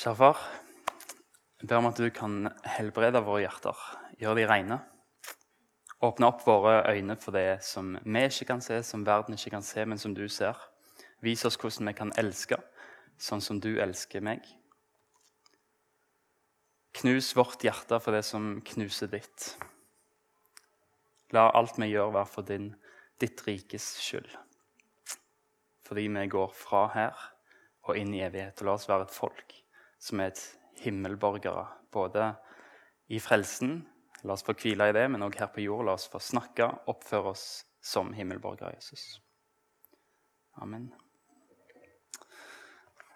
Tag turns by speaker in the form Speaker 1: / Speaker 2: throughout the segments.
Speaker 1: Kjære far, jeg ber om at du kan helbrede våre hjerter, gjøre de rene. Åpne opp våre øyne for det som vi ikke kan se, som verden ikke kan se, men som du ser. Vis oss hvordan vi kan elske sånn som du elsker meg. Knus vårt hjerte for det som knuser ditt. La alt vi gjør, være for din, ditt rikes skyld. Fordi vi går fra her og inn i evighet. Og la oss være et folk som er et himmelborgere. Både i frelsen, la oss få hvile i det, men òg her på jord. La oss få snakke, oppføre oss som himmelborgere Jesus. Amen.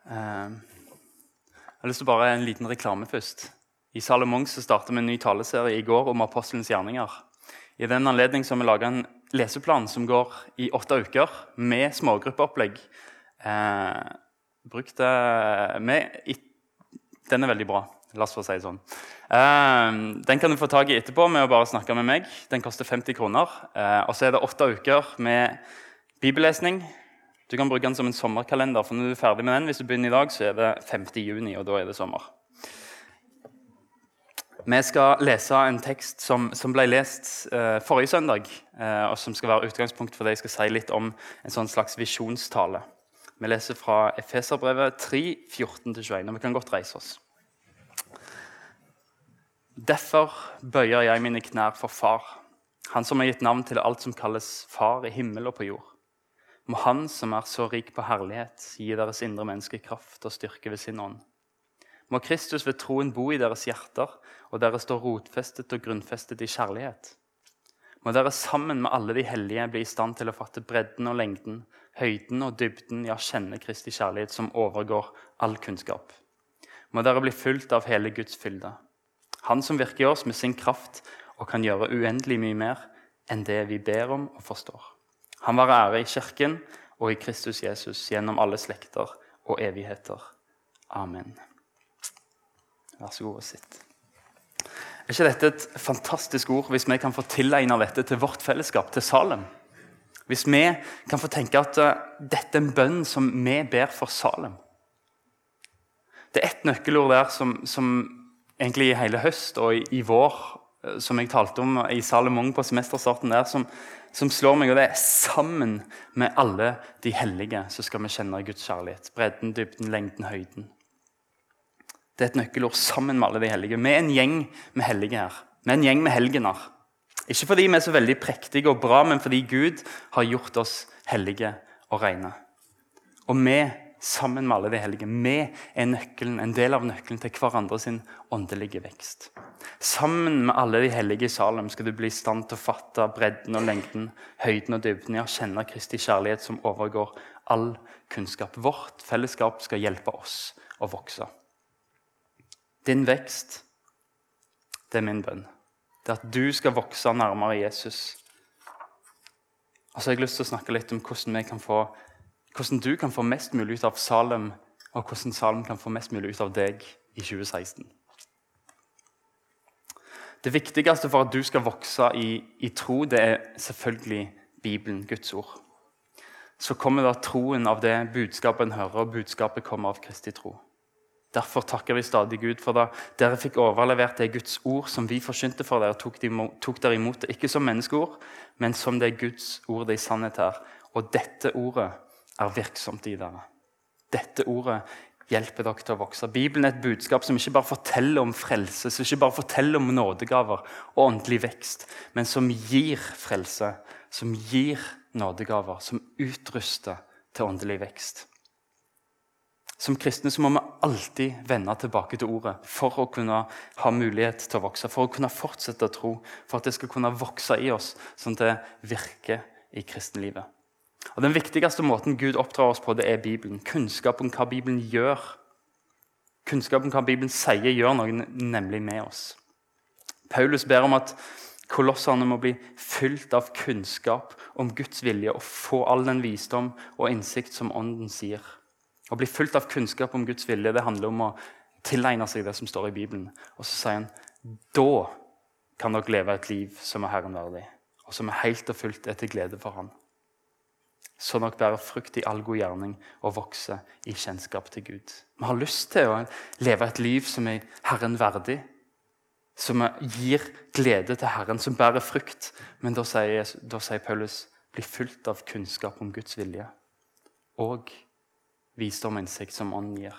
Speaker 1: Eh, jeg har lyst til å bare en liten reklame først. I Salomon så startet vi en ny taleserie i går om apostelens gjerninger. I den anledning har vi laga en leseplan som går i åtte uker, med smågruppeopplegg. Eh, brukte med, Den er veldig bra. La oss få si det sånn. Eh, den kan du få tak i etterpå med å bare snakke med meg. Den koster 50 kroner. Eh, og så er det åtte uker med bibellesning. Du kan bruke den som en sommerkalender. for når du er ferdig med den, Hvis du begynner i dag, så er det 5. juni, og da er det sommer. Vi skal lese en tekst som, som ble lest uh, forrige søndag, eh, og som skal være utgangspunkt for det jeg skal si litt om en sånn slags visjonstale. Vi leser fra Efeserbrevet 3, 14-21. og Vi kan godt reise oss. Derfor bøyer jeg mine knær for Far, Han som har gitt navn til alt som kalles Far i himmel og på jord. Må Han som er så rik på herlighet, gi deres indre menneske kraft og styrke ved sin ånd. Må Kristus ved troen bo i deres hjerter, og dere stå rotfestet og grunnfestet i kjærlighet. Må dere sammen med alle de hellige bli i stand til å fatte bredden og lengden, høyden og dybden, ja, kjenne Kristi kjærlighet som overgår all kunnskap. Må dere bli fulgt av hele Guds fylde. Han som virker i oss med sin kraft og kan gjøre uendelig mye mer enn det vi ber om og forstår. Han være ære i Kirken og i Kristus Jesus gjennom alle slekter og evigheter. Amen. Vær så god og sitt. Er ikke dette et fantastisk ord hvis vi kan få tilegne dette til vårt fellesskap, til Salem? Hvis vi kan få tenke at uh, dette er en bønn som vi ber for Salem. Det er ett nøkkelord der som, som, egentlig i hele høst og i, i vår, uh, som jeg talte om i Salem Ung på semesterstarten der, som, som, slår meg, og det er sammen med alle de hellige så skal vi kjenne Guds kjærlighet. Bredden, dybden, lengden, høyden. Det er et nøkkelord sammen med alle de hellige. Vi er en gjeng med hellige her. Vi er en gjeng med helgener. Ikke fordi vi er så veldig prektige og bra, men fordi Gud har gjort oss hellige og rene. Og vi, sammen med alle de hellige, vi er nøkkelen, en del av nøkkelen til hverandre sin åndelige vekst. Sammen med alle de hellige i Salem skal du bli i stand til å fatte bredden og lengden, høyden og dybden, ja, kjenne Kristi kjærlighet som overgår all kunnskap. Vårt fellesskap skal hjelpe oss å vokse. Din vekst, det er min bønn. Det er at du skal vokse nærmere Jesus. Og så har jeg lyst til å snakke litt om hvordan, få, hvordan, du kan få mest mulig ut av Salem, og hvordan Salem kan få mest mulig ut av deg i 2016. Det viktigste for at du skal vokse i, i tro, det er selvfølgelig Bibelen, Guds ord. Så kommer da troen av det budskapet en hører, og budskapet kommer av Kristi tro. Derfor takker vi stadig Gud for det. dere fikk overlevert det Guds ord som vi forsynte for dere, tok, de, tok dere imot det ikke som menneskeord, men som det Guds ord det i sannhet er. Og dette ordet er virksomt i dere. Dette ordet hjelper dere til å vokse. Bibelen er et budskap som ikke bare forteller om frelse, som ikke bare forteller om nådegaver og åndelig vekst, men som gir frelse, som gir nådegaver, som utruster til åndelig vekst. Som kristne så må vi alltid vende tilbake til ordet for å kunne ha mulighet til å vokse, for å kunne fortsette å tro, for at det skal kunne vokse i oss sånn at det virker i kristenlivet. Og Den viktigste måten Gud oppdrar oss på, det er Bibelen. Kunnskap om hva Bibelen gjør. Kunnskap om hva Bibelen sier, gjør noe nemlig med oss. Paulus ber om at kolosserne må bli fylt av kunnskap om Guds vilje og få all den visdom og innsikt som Ånden sier. Å bli fulgt av kunnskap om Guds vilje det handler om å tilegne seg det som står i Bibelen. Og så sier han da kan dere leve et liv som er Herren verdig, og som er helt og fullt er til glede for Han. så nok bærer frukt i all god gjerning og vokser i kjennskap til Gud. Vi har lyst til å leve et liv som er Herren verdig, som gir glede til Herren, som bærer frukt. Men da sier, da sier Paulus bli fulgt av kunnskap om Guds vilje og visdom og innsikt som Ånden gir.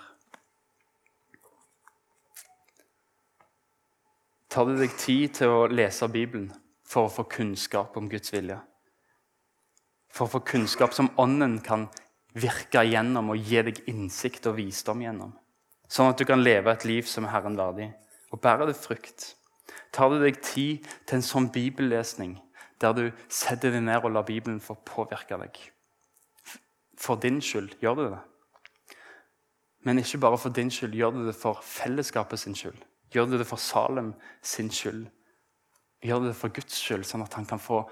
Speaker 1: Tar du deg tid til å lese Bibelen for å få kunnskap om Guds vilje? For å få kunnskap som Ånden kan virke gjennom og gi deg innsikt og visdom gjennom? Sånn at du kan leve et liv som er Herren verdig, og bære det frukt. Tar du deg tid til en sånn bibellesning der du setter deg ned og lar Bibelen få påvirke deg? For din skyld gjør du det. Men ikke bare for din skyld, gjør du det for fellesskapet sin skyld. Gjør du det for Salem sin skyld? Gjør du det for Guds skyld, sånn at han kan få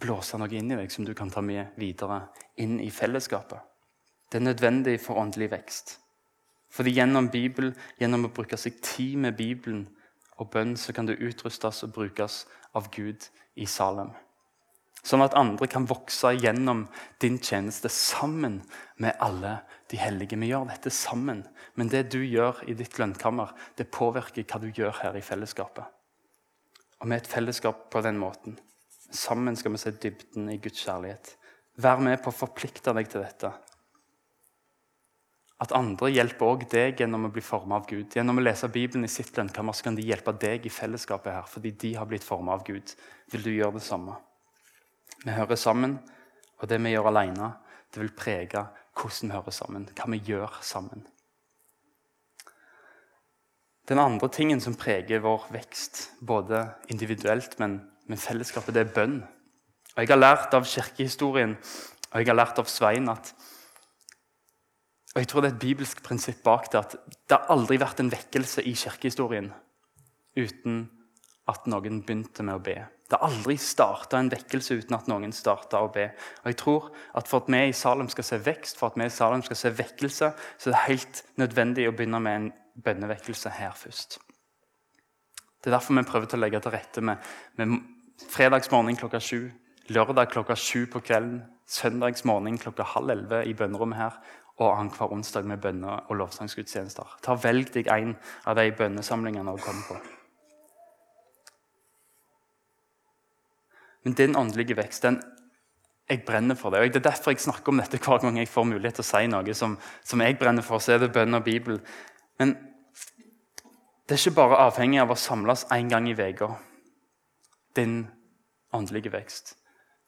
Speaker 1: blåse noe inn i deg som du kan ta med videre inn i fellesskapet? Det er nødvendig for åndelig vekst. Fordi gjennom Bibelen, gjennom å bruke seg tid med Bibelen og bønn, så kan det utrustes og brukes av Gud i Salem. Sånn at andre kan vokse gjennom din tjeneste sammen med alle de hellige. Vi gjør dette sammen, men det du gjør i ditt lønnkammer, det påvirker hva du gjør her i fellesskapet. Og vi er et fellesskap på den måten. Sammen skal vi se dybden i Guds kjærlighet. Vær med på å forplikte deg til dette. At andre hjelper også deg gjennom å bli formet av Gud. Gjennom å lese Bibelen i sitt lønnkammer så kan de hjelpe deg i fellesskapet her, fordi de har blitt formet av Gud. Vil du gjøre det samme? Vi hører sammen, og det vi gjør alene, det vil prege hvordan vi hører sammen, hva vi gjør sammen. Den andre tingen som preger vår vekst, både individuelt, men med fellesskapet, det er bønn. Og Jeg har lært av kirkehistorien og jeg har lært av Svein at og jeg tror det er et bibelsk prinsipp bak det at det har aldri vært en vekkelse i kirkehistorien uten at noen begynte med å be. Det har aldri starta en vekkelse uten at noen starta å be. Og jeg tror at For at vi i Salem skal se vekst, for at vi i Salem skal se vekkelse, så er det helt nødvendig å begynne med en bønnevekkelse her først. Det er derfor vi prøver å legge til rette med, med fredagsmorgen klokka sju, lørdag klokka sju på kvelden, søndagsmorgen klokka halv elleve i bønnerommet her, og annenhver onsdag med bønne- og lovsangsgudstjenester. Ta Velg deg en av de bønnesamlingene å komme på. Men din åndelige vekst, den, jeg brenner for det. og Det er derfor jeg snakker om dette hver gang jeg får mulighet til å si noe som, som jeg brenner for. så er det bønn og Bibel. Men det er ikke bare avhengig av å samles én gang i uka. Din åndelige vekst.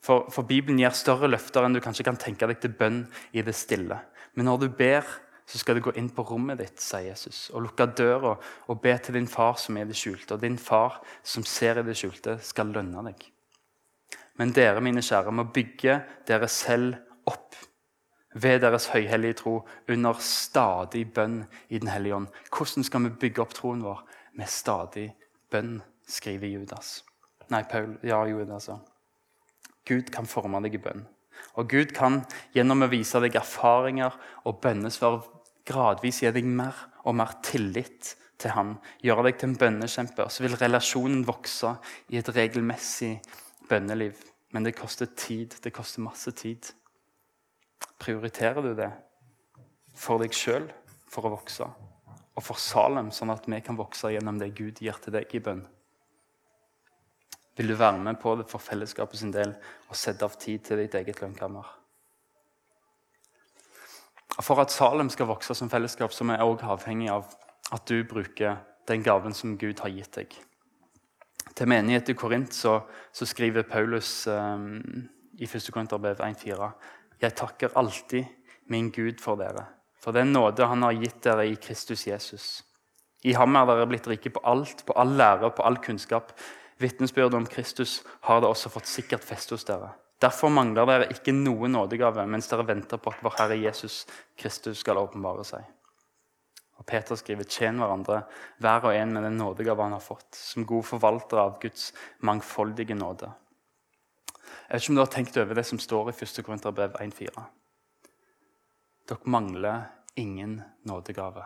Speaker 1: For, for, Bibelen gir større løfter enn du kanskje kan tenke deg til bønn i det stille. Men når du ber, så skal du gå inn på rommet ditt, sier Jesus, og lukke døra og be til din far som er i det skjulte. Og din far som ser i det skjulte, skal lønne deg. Men dere, mine kjære, må bygge dere selv opp ved deres høyhellige tro under stadig bønn i Den hellige ånd. Hvordan skal vi bygge opp troen vår? Med stadig bønn, skriver Judas. Nei, Paul. Ja, Judas. Ja. Gud kan forme deg i bønn. Og Gud kan gjennom å vise deg erfaringer og bønnesvar gradvis gi deg mer og mer tillit til Han. Gjøre deg til en bønnekjemper. Så vil relasjonen vokse i et regelmessig bønneliv. Men det koster tid. Det koster masse tid. Prioriterer du det for deg sjøl for å vokse, og for Salem, sånn at vi kan vokse gjennom det Gud gir til deg i bønn? Vil du være med på det for fellesskapet sin del og sette av tid til ditt eget lønnkammer? For at Salem skal vokse som fellesskap, så er vi også avhengig av at du bruker den gaven som Gud har gitt deg. Til menighet i Korint så, så skriver Paulus um, i 1. Korinterbrev 1,4.: Jeg takker alltid min Gud for dere, for den nåde han har gitt dere i Kristus Jesus. I ham er dere blitt rike på alt, på all lære og på all kunnskap. Vitnesbyrdet om Kristus har det også fått sikkert feste hos dere. Derfor mangler dere ikke noen nådegave mens dere venter på at vår Herre Jesus Kristus skal åpenbare seg. Og Peter skriver tjen hverandre, hver og en med den nådegave han har fått, som god forvalter av Guds mangfoldige nåde. Jeg vet ikke om du har tenkt over det som står i 1. Korinterbrev 1,4. Dere mangler ingen nådegave.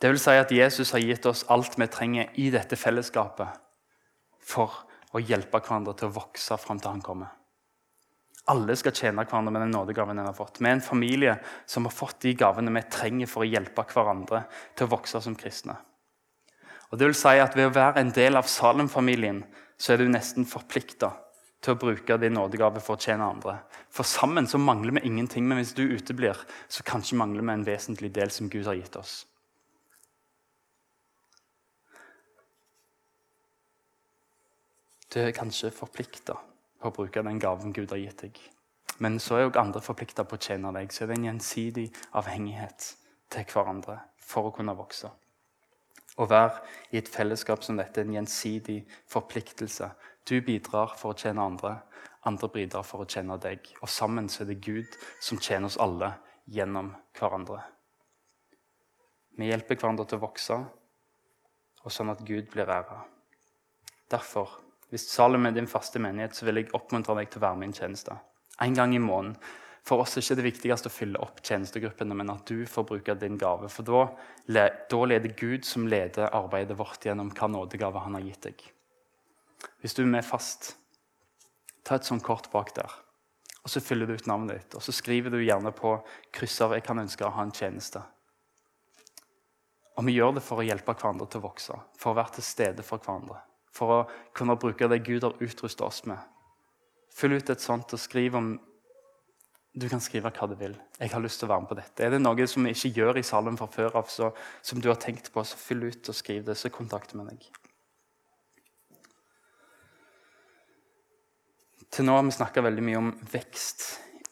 Speaker 1: Det vil si at Jesus har gitt oss alt vi trenger i dette fellesskapet for å hjelpe hverandre til å vokse fram til han kommer. Alle skal tjene hverandre med den nådegaven en har fått. Vi er en familie som har fått de gavene vi trenger for å hjelpe hverandre til å vokse som kristne. Og det vil si at Ved å være en del av Salem-familien så er du nesten forplikta til å bruke din nådegave for å tjene andre. For sammen så mangler vi ingenting, men hvis du uteblir, så kanskje mangler vi en vesentlig del som Gud har gitt oss. Du er kanskje forplikta på å bruke den gaven Gud har gitt deg. Men så er òg andre forplikta på å tjene deg. Så er det en gjensidig avhengighet til hverandre for å kunne vokse. Å være i et fellesskap som dette er en gjensidig forpliktelse. Du bidrar for å tjene andre, andre bidrar for å tjene deg. Og sammen så er det Gud som tjener oss alle gjennom hverandre. Vi hjelper hverandre til å vokse, og sånn at Gud blir æra. Derfor hvis Salem er din faste menighet, så vil jeg oppmuntre deg til å være med i en tjeneste. En gang i måneden. For oss er ikke det viktigste å fylle opp tjenestegruppene, men at du får bruke din gave. For da, da leder Gud som leder arbeidet vårt gjennom hva nådegave han har gitt deg. Hvis du er med fast, ta et sånt kort bak der. Og Så fyller du ut navnet ditt, og så skriver du gjerne på krysser 'Jeg kan ønske å ha en tjeneste'. Og vi gjør det for å hjelpe hverandre til å vokse, for å være til stede for hverandre for å kunne bruke det Gud har utrustet oss med. Fyll ut et sånt og skriv om Du kan skrive hva du vil. Jeg har lyst til å være med på dette. Er det noe som vi ikke gjør i salen fra før av, så, som du har tenkt på, så fyll ut og skriv det, så kontakt med deg. Til nå har vi snakka veldig mye om vekst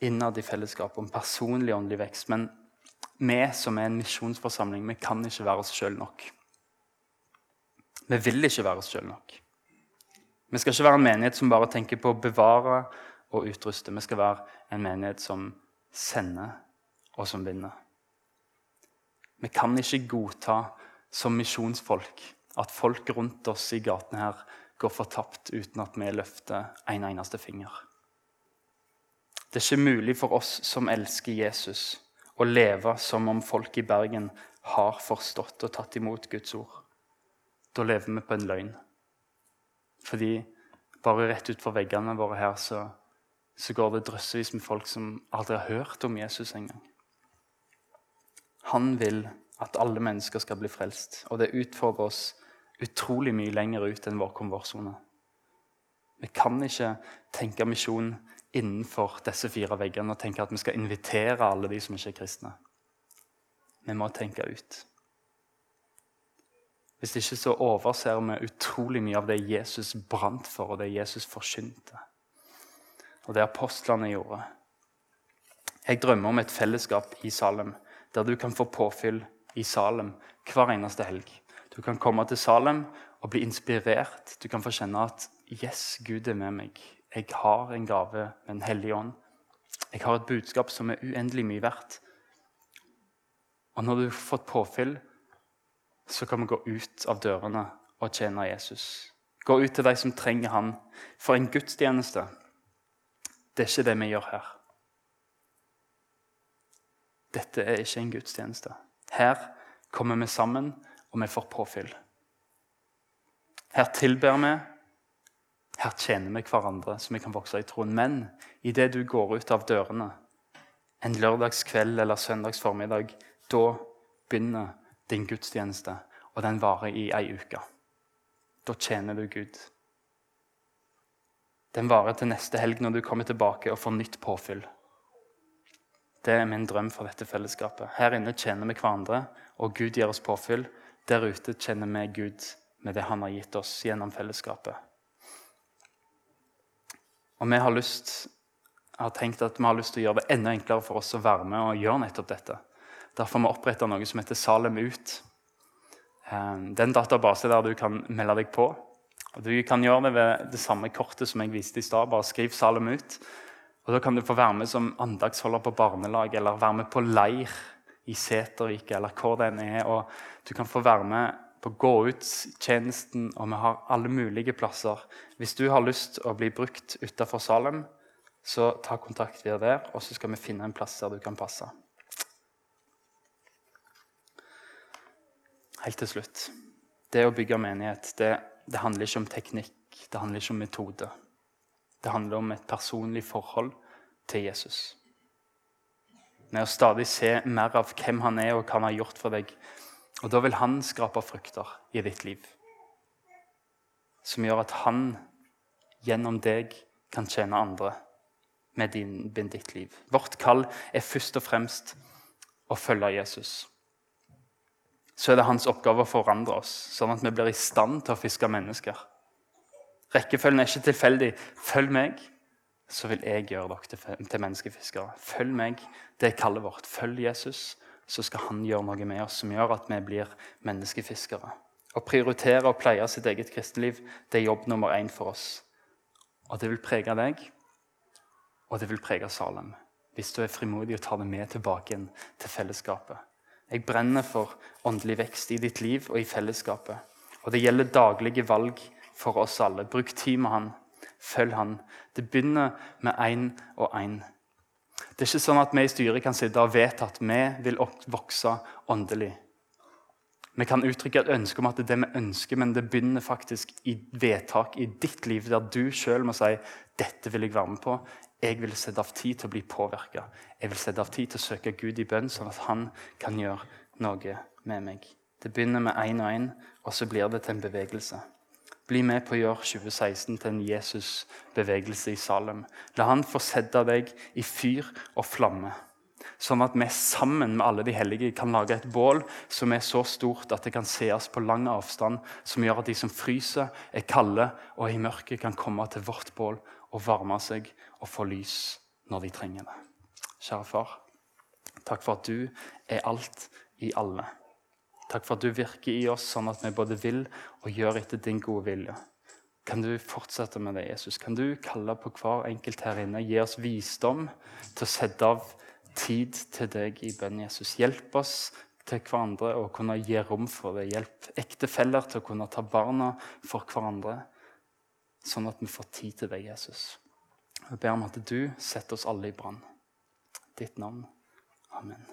Speaker 1: innad i fellesskapet, om personlig åndelig vekst. Men vi som er en misjonsforsamling, vi kan ikke være oss sjøl nok. Vi vil ikke være oss sjøl nok. Vi skal ikke være en menighet som bare tenker på å bevare og utruste. Vi skal være en menighet som sender, og som vinner. Vi kan ikke godta som misjonsfolk at folk rundt oss i gatene her går fortapt uten at vi løfter en eneste finger. Det er ikke mulig for oss som elsker Jesus, å leve som om folk i Bergen har forstått og tatt imot Guds ord da lever vi på en løgn. Fordi bare rett utfor veggene våre her så, så går det drøssevis med folk som aldri har hørt om Jesus engang. Han vil at alle mennesker skal bli frelst, og det utfordrer oss utrolig mye lenger ut enn vår konvorsone. Vi kan ikke tenke misjon innenfor disse fire veggene og tenke at vi skal invitere alle de som ikke er kristne. Vi må tenke ut. Hvis ikke så overser vi utrolig mye av det Jesus brant for, og det Jesus forsynte. Og det apostlene gjorde. Jeg drømmer om et fellesskap i Salem der du kan få påfyll i Salem hver eneste helg. Du kan komme til Salem og bli inspirert. Du kan få kjenne at yes, Gud er med meg. Jeg har en gave med Den hellige ånd. Jeg har et budskap som er uendelig mye verdt. Og når du har fått påfyll, så kan vi gå ut av dørene og tjene Jesus. Gå ut til de som trenger han. For en gudstjeneste, det er ikke det vi gjør her. Dette er ikke en gudstjeneste. Her kommer vi sammen, og vi får påfyll. Her tilber vi, her tjener vi hverandre, så vi kan vokse i troen. Men idet du går ut av dørene en lørdagskveld eller søndags formiddag, da begynner din gudstjeneste, og den varer i ei uke. Da tjener du Gud. Den varer til neste helg når du kommer tilbake og får nytt påfyll. Det er min drøm for dette fellesskapet. Her inne tjener vi hverandre, og Gud gir oss påfyll. Der ute kjenner vi Gud med det Han har gitt oss gjennom fellesskapet. Og vi har lyst har tenkt at vi har lyst til å gjøre det enda enklere for oss å være med og gjøre nettopp dette. Derfor har vi oppretta noe som heter Salem Ut. Eh, det er en database der du kan melde deg på. Og Du kan gjøre det ved det samme kortet som jeg viste i stad. Bare skriv 'Salem ut'. Og Da kan du få være med som andagsholder på barnelag eller være med på leir i Setervik eller hvor den er. Og du kan få være med på gå ut-tjenesten, og vi har alle mulige plasser. Hvis du har lyst å bli brukt utafor Salem, så ta kontakt via der, og så skal vi finne en plass der du kan passe. Helt til slutt. Det å bygge menighet det, det, handler ikke om teknikk, det handler ikke om metode. Det handler om et personlig forhold til Jesus. Med å stadig se mer av hvem han er, og hva han har gjort for deg. Og da vil han skrape frukter i ditt liv. Som gjør at han gjennom deg kan tjene andre med, din, med ditt liv. Vårt kall er først og fremst å følge Jesus. Så er det hans oppgave å forandre oss, sånn at vi blir i stand til å fiske mennesker. Rekkefølgen er ikke tilfeldig. Følg meg, så vil jeg gjøre dere til, menneskefiskere. Følg meg, det er kallet vårt. Følg Jesus, så skal han gjøre noe med oss som gjør at vi blir menneskefiskere. Å prioritere og pleie sitt eget kristenliv det er jobb nummer én for oss. Og det vil prege deg, og det vil prege Salem. Hvis du er frimodig og tar det med tilbake igjen til fellesskapet. Jeg brenner for åndelig vekst i ditt liv og i fellesskapet. Og det gjelder daglige valg for oss alle. Bruk tid med han. Følg han. Det begynner med én og én. Det er ikke sånn at vi i styret kan sitte og vedta at vi vil vokse åndelig. Vi kan uttrykke et ønske om at det er det vi ønsker, men det begynner faktisk i vedtak i ditt liv, der du sjøl må si dette vil jeg være med på. Jeg vil sette av tid til å bli påvirka. Jeg vil sette av tid til å søke Gud i bønn, sånn at han kan gjøre noe med meg. Det begynner med én og én, og så blir det til en bevegelse. Bli med på å gjøre 2016 til en Jesus-bevegelse i Salem. La han få sette deg i fyr og flamme. Sånn at vi sammen med alle de hellige kan lage et bål som er så stort at det kan sees på lang avstand, som gjør at de som fryser, er kalde og i mørket, kan komme til vårt bål og varme seg og få lys når de trenger det. Kjære far, takk for at du er alt i alle. Takk for at du virker i oss sånn at vi både vil og gjør etter din gode vilje. Kan du fortsette med det, Jesus? Kan du kalle på hver enkelt her inne? Gi oss visdom til å sette av tid til deg i bønn, Jesus. Hjelp oss til hverandre å kunne gi rom for det. Hjelp ektefeller til å kunne ta barna for hverandre, sånn at vi får tid til deg, Jesus. Jeg ber om at du setter oss alle i brann. Ditt navn. Amen.